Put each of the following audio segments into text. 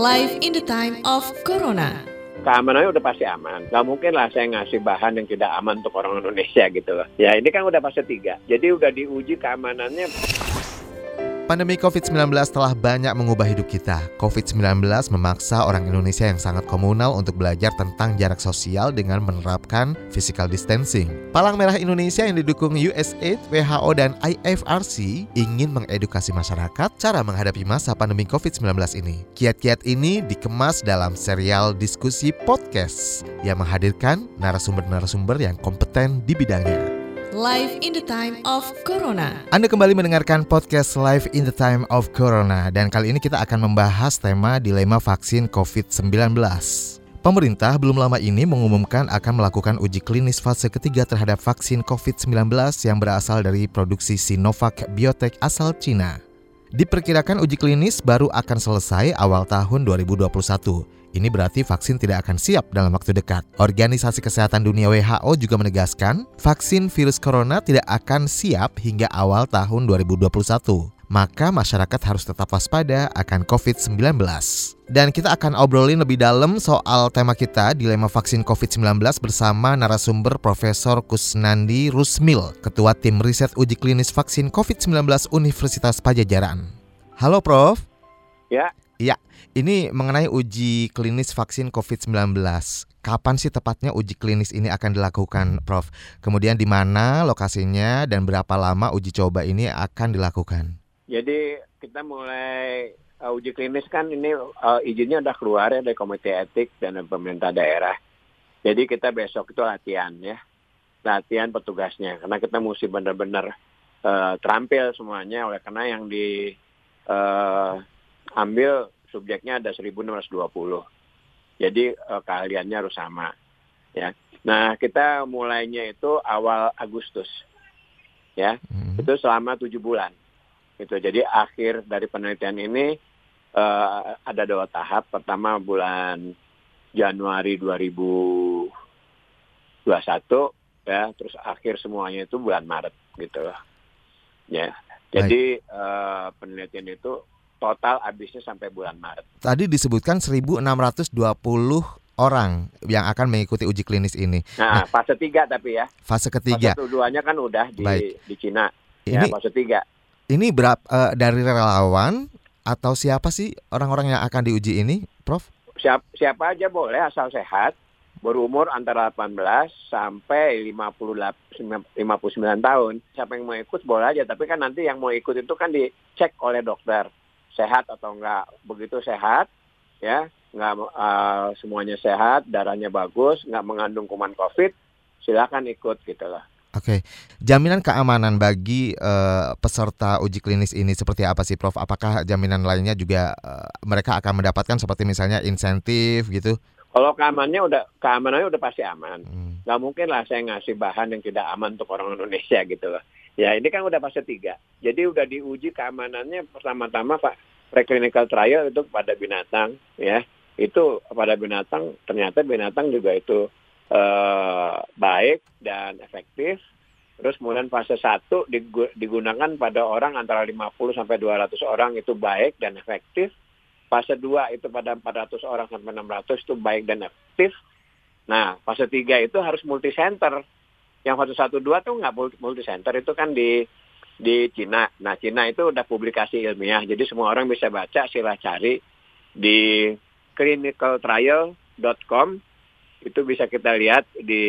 Live in the time of Corona. keamanannya udah pasti aman. Gak mungkin lah saya ngasih bahan yang tidak aman untuk orang Indonesia gitu loh. Ya ini kan udah fase tiga. Jadi udah diuji keamanannya. Pandemi COVID-19 telah banyak mengubah hidup kita. COVID-19 memaksa orang Indonesia yang sangat komunal untuk belajar tentang jarak sosial dengan menerapkan physical distancing. Palang Merah Indonesia yang didukung USAID, WHO, dan IFRC ingin mengedukasi masyarakat cara menghadapi masa pandemi COVID-19 ini. Kiat-kiat ini dikemas dalam serial diskusi podcast yang menghadirkan narasumber-narasumber yang kompeten di bidangnya. Live in the time of Corona. Anda kembali mendengarkan podcast Live in the Time of Corona dan kali ini kita akan membahas tema dilema vaksin COVID-19. Pemerintah belum lama ini mengumumkan akan melakukan uji klinis fase ketiga terhadap vaksin COVID-19 yang berasal dari produksi Sinovac Biotech asal Cina. Diperkirakan uji klinis baru akan selesai awal tahun 2021. Ini berarti vaksin tidak akan siap dalam waktu dekat. Organisasi Kesehatan Dunia WHO juga menegaskan, vaksin virus corona tidak akan siap hingga awal tahun 2021. Maka masyarakat harus tetap waspada akan COVID-19. Dan kita akan obrolin lebih dalam soal tema kita, dilema vaksin COVID-19 bersama narasumber Profesor Kusnandi Rusmil, Ketua Tim Riset Uji Klinis Vaksin COVID-19 Universitas Pajajaran. Halo Prof. Ya, Iya, ini mengenai uji klinis vaksin COVID-19. Kapan sih tepatnya uji klinis ini akan dilakukan, Prof? Kemudian di mana lokasinya dan berapa lama uji coba ini akan dilakukan? jadi kita mulai uh, uji klinis kan ini uh, izinnya udah keluar ya dari komite etik dan pemerintah daerah. Jadi kita besok itu latihan ya, latihan petugasnya karena kita mesti benar-benar uh, terampil semuanya oleh karena yang di uh, ambil subjeknya ada 1620. Jadi uh, keahliannya harus sama. Ya. Nah, kita mulainya itu awal Agustus. Ya. Hmm. Itu selama tujuh bulan. Gitu. Jadi akhir dari penelitian ini uh, ada dua tahap. Pertama bulan Januari 2021 ya, terus akhir semuanya itu bulan Maret gitu loh. Ya. Jadi uh, penelitian itu total habisnya sampai bulan Maret. Tadi disebutkan 1620 orang yang akan mengikuti uji klinis ini. Nah, fase tiga tapi ya. Fase ketiga. Fase keduanya kan udah di Baik. di Cina. Ya, Ini fase tiga. ini berapa eh, dari relawan atau siapa sih orang-orang yang akan diuji ini, Prof? Siap, siapa aja boleh asal sehat, berumur antara 18 sampai 58 59 tahun. Siapa yang mau ikut boleh aja, tapi kan nanti yang mau ikut itu kan dicek oleh dokter sehat atau enggak. Begitu sehat, ya, enggak eh, semuanya sehat, darahnya bagus, enggak mengandung kuman COVID, silakan ikut gitu loh. Oke, jaminan keamanan bagi eh, peserta uji klinis ini seperti apa sih, Prof? Apakah jaminan lainnya juga eh, mereka akan mendapatkan seperti misalnya insentif gitu? Kalau keamanannya udah keamanannya udah pasti aman. Hmm. nggak mungkin lah saya ngasih bahan yang tidak aman untuk orang Indonesia gitu loh. Ya ini kan udah fase tiga. Jadi udah diuji keamanannya pertama-tama Pak preclinical trial itu pada binatang ya. Itu pada binatang ternyata binatang juga itu eh, baik dan efektif. Terus kemudian fase satu digu- digunakan pada orang antara 50 sampai 200 orang itu baik dan efektif. Fase 2 itu pada 400 orang sampai 600 itu baik dan efektif. Nah, fase 3 itu harus multi center. Yang fase 1 2 tuh nggak multi center itu kan di di Cina. Nah, Cina itu udah publikasi ilmiah. Jadi semua orang bisa baca, sila cari di clinicaltrial.com. Itu bisa kita lihat di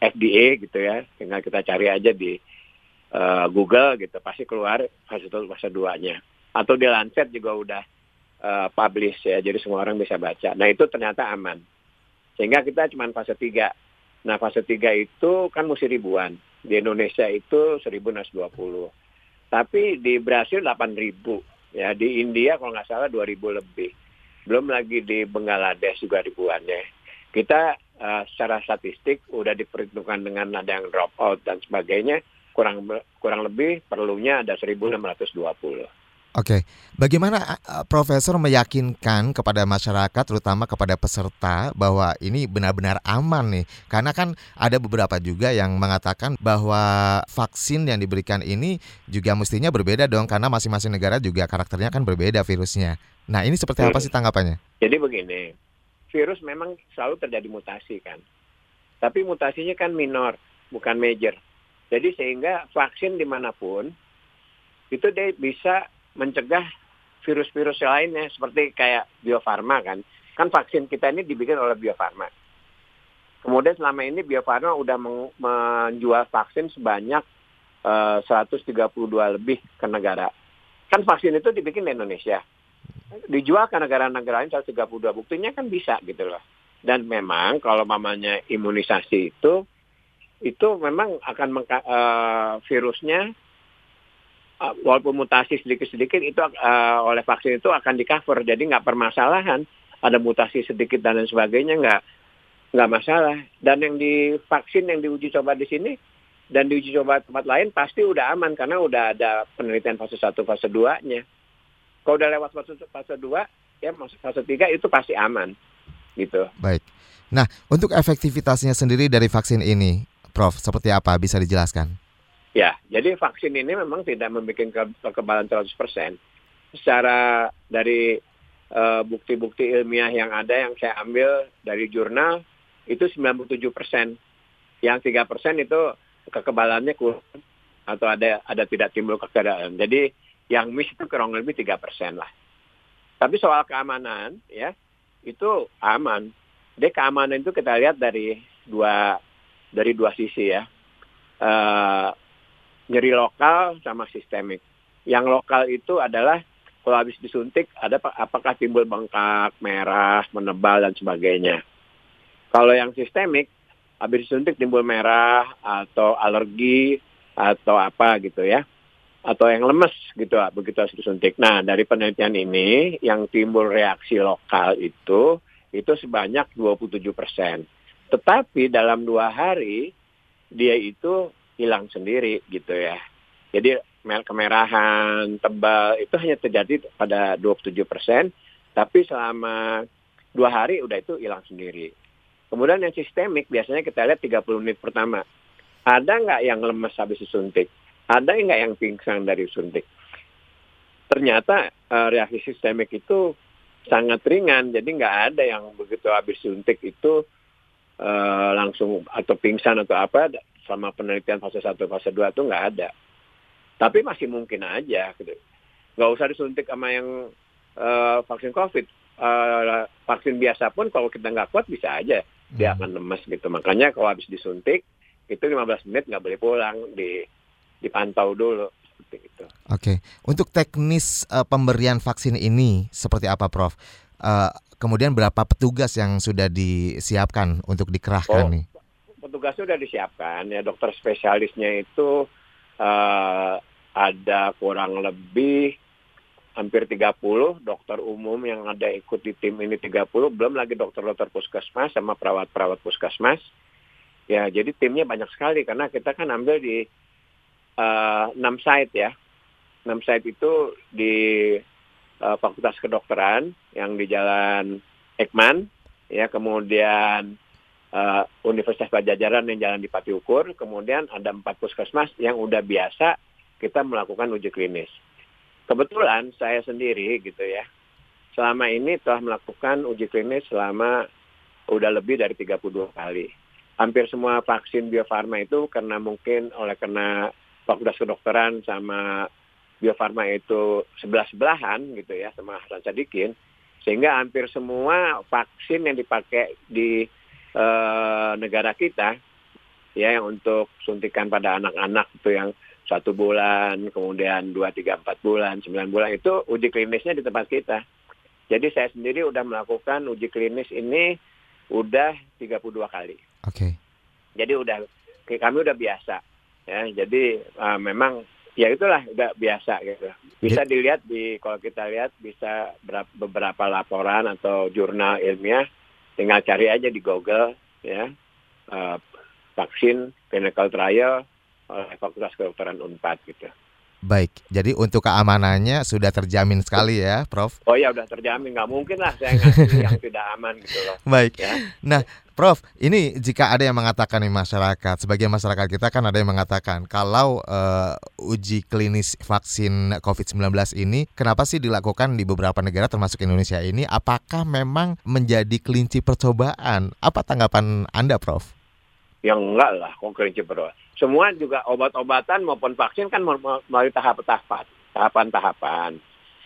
FDA gitu ya. Tinggal kita cari aja di eh, Google gitu. Pasti keluar fase 1 fase 2-nya. Atau di Lancet juga udah eh, publish ya. Jadi semua orang bisa baca. Nah, itu ternyata aman. Sehingga kita cuma fase 3. Nah, fase 3 itu kan mesti ribuan. Di Indonesia itu 1620. Tapi di Brasil 8000. Ya, di India kalau nggak salah 2000 lebih. Belum lagi di Bangladesh juga ribuannya. Kita eh, secara statistik udah diperhitungkan dengan ada yang drop out dan sebagainya kurang kurang lebih perlunya ada 1620. Oke, bagaimana uh, Profesor meyakinkan kepada masyarakat, terutama kepada peserta, bahwa ini benar-benar aman nih? Karena kan ada beberapa juga yang mengatakan bahwa vaksin yang diberikan ini juga mestinya berbeda dong, karena masing-masing negara juga karakternya kan berbeda virusnya. Nah, ini seperti apa sih tanggapannya? Jadi begini, virus memang selalu terjadi mutasi kan, tapi mutasinya kan minor, bukan major. Jadi sehingga vaksin di mana pun itu dia bisa mencegah virus-virus lainnya seperti kayak Bio Farma kan. Kan vaksin kita ini dibikin oleh Bio Farma. Kemudian selama ini Bio Farma udah menjual vaksin sebanyak eh, uh, 132 lebih ke negara. Kan vaksin itu dibikin di Indonesia. Dijual ke negara-negara lain 132. Buktinya kan bisa gitu loh. Dan memang kalau mamanya imunisasi itu itu memang akan uh, virusnya walaupun mutasi sedikit-sedikit itu uh, oleh vaksin itu akan di cover jadi nggak permasalahan. Ada mutasi sedikit dan lain sebagainya nggak nggak masalah. Dan yang di vaksin yang diuji coba di sini dan diuji coba tempat lain pasti udah aman karena udah ada penelitian fase 1 fase 2 nya kalau udah lewat fase fase 2 ya fase 3 itu pasti aman. Gitu. Baik. Nah untuk efektivitasnya sendiri dari vaksin ini Prof seperti apa? Bisa dijelaskan Ya, jadi vaksin ini memang tidak membuat kekebalan 100%. Secara dari uh, bukti-bukti ilmiah yang ada yang saya ambil dari jurnal itu 97%. Yang 3% itu kekebalannya kurang atau ada ada tidak timbul kekebalan. Jadi yang miss itu kurang lebih 3% lah. Tapi soal keamanan ya, itu aman. Jadi keamanan itu kita lihat dari dua dari dua sisi ya. Uh, nyeri lokal sama sistemik. Yang lokal itu adalah kalau habis disuntik ada apakah timbul bengkak, merah, menebal dan sebagainya. Kalau yang sistemik habis disuntik timbul merah atau alergi atau apa gitu ya. Atau yang lemes gitu begitu habis disuntik. Nah, dari penelitian ini yang timbul reaksi lokal itu itu sebanyak 27 persen. Tetapi dalam dua hari dia itu hilang sendiri gitu ya. Jadi kemerahan, tebal itu hanya terjadi pada 27 persen, tapi selama dua hari udah itu hilang sendiri. Kemudian yang sistemik biasanya kita lihat 30 menit pertama. Ada nggak yang lemes habis disuntik? Ada nggak yang pingsan dari suntik? Ternyata uh, reaksi sistemik itu sangat ringan, jadi nggak ada yang begitu habis suntik itu uh, langsung atau pingsan atau apa sama penelitian fase 1, fase 2 itu nggak ada. Tapi masih mungkin aja. Gitu. Nggak usah disuntik sama yang uh, vaksin COVID. Uh, vaksin biasa pun kalau kita nggak kuat bisa aja dia hmm. akan lemes gitu. Makanya kalau habis disuntik itu 15 menit nggak boleh pulang di dipantau dulu seperti itu. Oke, untuk teknis uh, pemberian vaksin ini seperti apa, Prof? Uh, kemudian berapa petugas yang sudah disiapkan untuk dikerahkan oh, nih? Petugasnya sudah disiapkan. Ya dokter spesialisnya itu uh, ada kurang lebih hampir 30 dokter umum yang ada ikut di tim ini 30 belum lagi dokter-dokter puskesmas sama perawat-perawat puskesmas. Ya jadi timnya banyak sekali karena kita kan ambil di uh, 6 site ya. 6 site itu di uh, Fakultas Kedokteran yang di Jalan Ekman. Ya kemudian uh, Universitas Pajajaran yang jalan di Pati Ukur, kemudian ada empat puskesmas yang udah biasa kita melakukan uji klinis. Kebetulan saya sendiri gitu ya, selama ini telah melakukan uji klinis selama udah lebih dari 32 kali. Hampir semua vaksin Bio Farma itu karena mungkin oleh karena Fakultas Kedokteran sama Bio Farma itu sebelah-sebelahan gitu ya sama Hasan Sadikin, sehingga hampir semua vaksin yang dipakai di uh, negara kita ya yang untuk suntikan pada anak-anak itu yang satu bulan, kemudian dua, tiga, empat bulan, sembilan bulan itu uji klinisnya di tempat kita. Jadi saya sendiri udah melakukan uji klinis ini udah 32 kali. Oke. Okay. Jadi udah kami udah biasa ya. Jadi uh, memang ya itulah udah biasa gitu. Bisa dilihat di kalau kita lihat bisa beberapa laporan atau jurnal ilmiah tinggal cari aja di Google ya uh, vaksin clinical trial oleh Fakultas Kedokteran Unpad gitu. Baik, jadi untuk keamanannya sudah terjamin sekali ya, Prof. Oh ya udah terjamin, nggak mungkin lah saya ngasih yang tidak aman gitu loh. Baik. Ya. Nah, Prof, ini jika ada yang mengatakan nih masyarakat, sebagian masyarakat kita kan ada yang mengatakan kalau eh, uji klinis vaksin COVID-19 ini kenapa sih dilakukan di beberapa negara termasuk Indonesia ini? Apakah memang menjadi kelinci percobaan? Apa tanggapan Anda, Prof? Yang enggak lah, kok kelinci percobaan. Semua juga obat-obatan maupun vaksin kan mel- mel- melalui tahap-tahapan, tahapan-tahapan.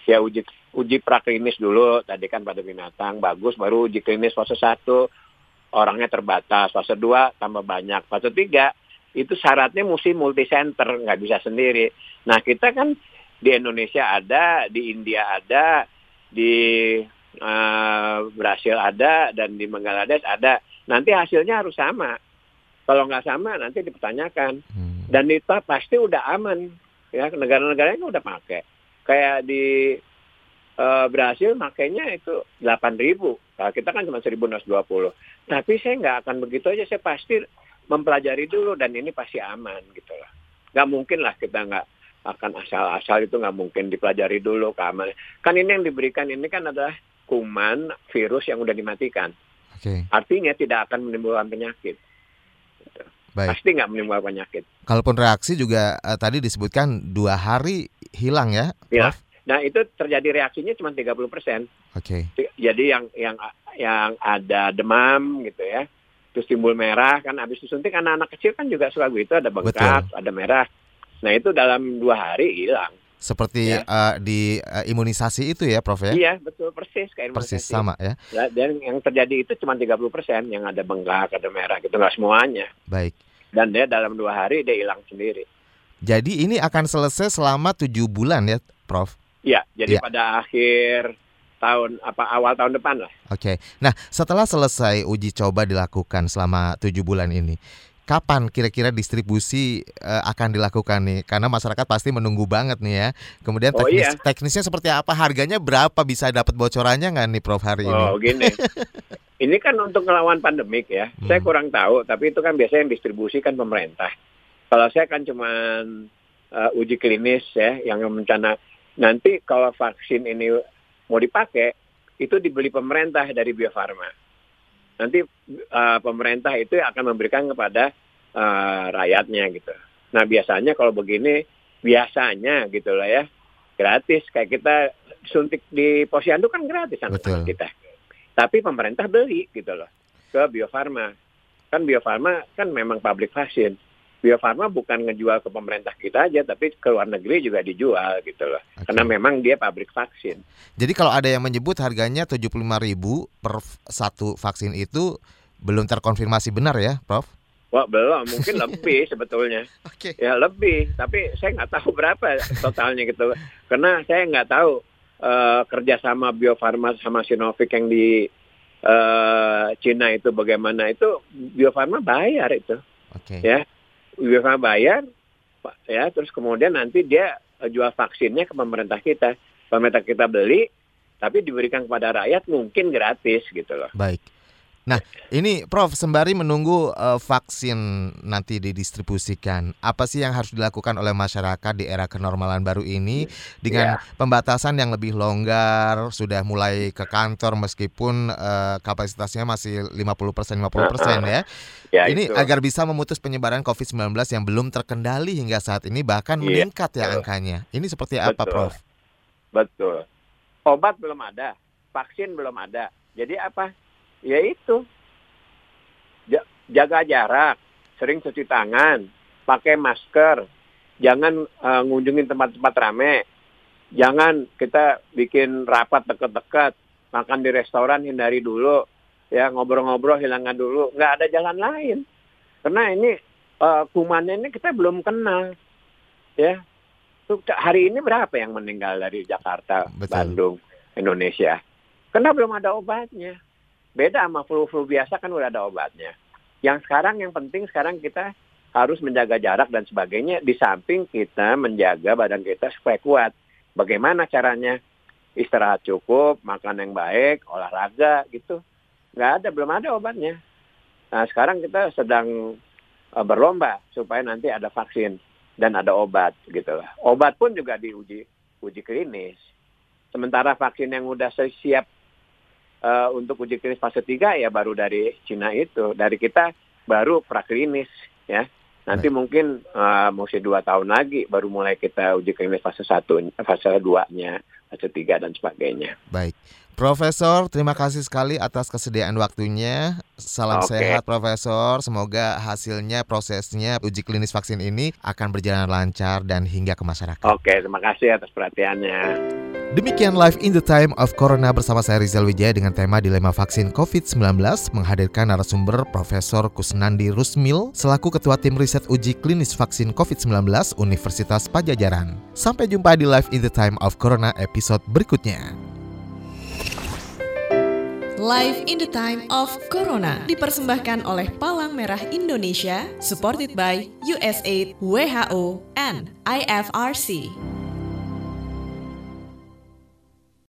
Ya uji uji praklinis dulu, tadi kan pada binatang bagus, baru uji klinis fase 1 orangnya terbatas, fase 2 tambah banyak, fase 3 itu syaratnya mesti multi center, nggak bisa sendiri. Nah kita kan di Indonesia ada, di India ada, di eh, Brasil ada, dan di Bangladesh ada. Nanti hasilnya harus sama. Kalau nggak sama nanti dipertanyakan. Hmm. Dan itu pasti udah aman. Ya negara-negaranya udah pakai. Kayak di eh, Brasil makainya itu 8.000. Nah, kita kan cuma 1.220. Tapi saya nggak akan begitu aja. Saya pasti mempelajari dulu dan ini pasti aman gitu lah. Nggak mungkin lah kita nggak akan asal-asal itu nggak mungkin dipelajari dulu keamanan. Kan ini yang diberikan ini kan adalah kuman virus yang udah dimatikan. Oke, Artinya tidak akan menimbulkan penyakit. Baik. Pasti nggak menimbulkan penyakit. Kalaupun reaksi juga eh, tadi disebutkan dua hari hilang ya, Ya. Prof? Nah itu terjadi reaksinya cuma 30 persen. Oke, Jadi yang yang yang ada demam gitu ya, terus timbul merah kan habis disuntik anak-anak kecil kan juga suka gitu ada bengkak, ada merah. Nah itu dalam dua hari hilang. seperti Ya. eh, di eh, imunisasi itu ya, Prof ya? Iya betul persis kayak Persis imunisasi. sama ya. Dan yang terjadi itu cuma 30 persen yang ada bengkak, ada merah gitu nggak semuanya. Baik. Dan dia dalam dua hari dia hilang sendiri. Jadi ini akan selesai selama tujuh bulan ya, Prof. Iya, jadi Iya. pada akhir tahun apa awal tahun depan lah. Oke. Nah, setelah selesai uji coba dilakukan selama tujuh bulan ini, kapan kira-kira distribusi eh, akan dilakukan nih? Karena masyarakat pasti menunggu banget nih ya. Kemudian Oh, teknis, iya. teknisnya seperti apa? Harganya berapa? Bisa dapat bocorannya nggak nih, Prof hari ini? Oh gini, ini kan untuk ngelawan pandemik ya. Hmm. Saya kurang tahu, tapi itu kan biasanya yang distribusikan pemerintah. Kalau saya kan cuman uh, uji klinis ya, yang rencana nanti kalau vaksin ini mau dipakai, itu dibeli pemerintah dari Bio Farma. Nanti uh, pemerintah itu akan memberikan kepada uh, rakyatnya gitu. Nah biasanya kalau begini, biasanya gitu lah ya, gratis. Kayak kita suntik di posyandu kan gratis anak Betul. kita. Tapi pemerintah beli gitu loh ke Bio Farma. Kan Bio Farma kan memang pabrik vaksin. Bio Farma bukan ngejual ke pemerintah kita aja, tapi ke luar negeri juga dijual gitu loh. Oke. Karena memang dia pabrik vaksin. Jadi kalau ada yang menyebut harganya 75.000 per f- satu vaksin itu belum terkonfirmasi benar ya, Prof? Wah belum, mungkin lebih sebetulnya. Oke. Ya lebih, tapi saya nggak tahu berapa totalnya gitu. Karena saya nggak tahu eh, kerjasama Bio Farma sama Sinovac yang di eh, Cina itu bagaimana itu Bio Farma bayar itu. Oke. Ya. Farma bayar, ya terus kemudian nanti dia eh, jual vaksinnya ke pemerintah kita. Pemerintah kita beli, tapi diberikan kepada rakyat mungkin gratis gitu loh. Baik. Nah, ini Prof sembari menunggu eh, vaksin nanti didistribusikan, apa sih yang harus dilakukan oleh masyarakat di era kenormalan baru ini dengan pembatasan yang lebih longgar, sudah mulai ke kantor meskipun eh, kapasitasnya masih 50% 50% ya. Ya ini itu. agar bisa memutus penyebaran COVID-19 yang belum terkendali hingga saat ini bahkan Iya, meningkat ya angkanya. Ini seperti apa, Betul. Prof? Betul. Obat belum ada, vaksin belum ada. Jadi apa? Ya itu. Ja- jaga jarak, sering cuci tangan, pakai masker, jangan eh, ngunjungin tempat-tempat rame. Jangan kita bikin rapat dekat-dekat, makan di restoran hindari dulu, ya ngobrol-ngobrol hilangkan dulu. Nggak ada jalan lain. Karena ini eh, kumannya ini kita belum kenal, ya. Hari ini berapa yang meninggal dari Jakarta, Betul. Bandung, Indonesia? Karena belum ada obatnya. Beda sama flu-flu biasa kan udah ada obatnya. Yang sekarang yang penting sekarang kita harus menjaga jarak dan sebagainya di samping kita menjaga badan kita supaya kuat. Bagaimana caranya? Istirahat cukup, makan yang baik, olahraga gitu. Nggak ada, belum ada obatnya. Nah sekarang kita sedang eh, berlomba supaya nanti ada vaksin. dan ada obat gitu. Obat pun juga diuji uji klinis. Sementara vaksin yang udah siap uh, untuk uji klinis fase 3 ya baru dari Cina itu. Dari kita baru praklinis ya. Nanti Baik. mungkin uh, mesti dua tahun lagi baru mulai kita uji klinis fase satu, fase 2-nya, fase 3 dan sebagainya. Baik. Profesor, terima kasih sekali atas kesediaan waktunya. Salam okay. sehat, Profesor. Semoga hasilnya, prosesnya uji klinis vaksin ini akan berjalan lancar dan hingga ke masyarakat. Oke, okay, terima kasih atas perhatiannya. Demikian Live in the Time of Corona bersama saya Rizal Wijaya dengan tema Dilema Vaksin COVID-19 menghadirkan narasumber Profesor Kusnandi Rusmil selaku Ketua Tim Riset Uji Klinis Vaksin COVID-19 Universitas Pajajaran. Sampai jumpa di Live in the Time of Corona episode berikutnya. Live in the Time of Corona dipersembahkan oleh Palang Merah Indonesia, supported by USAID, WHO, and IFRC.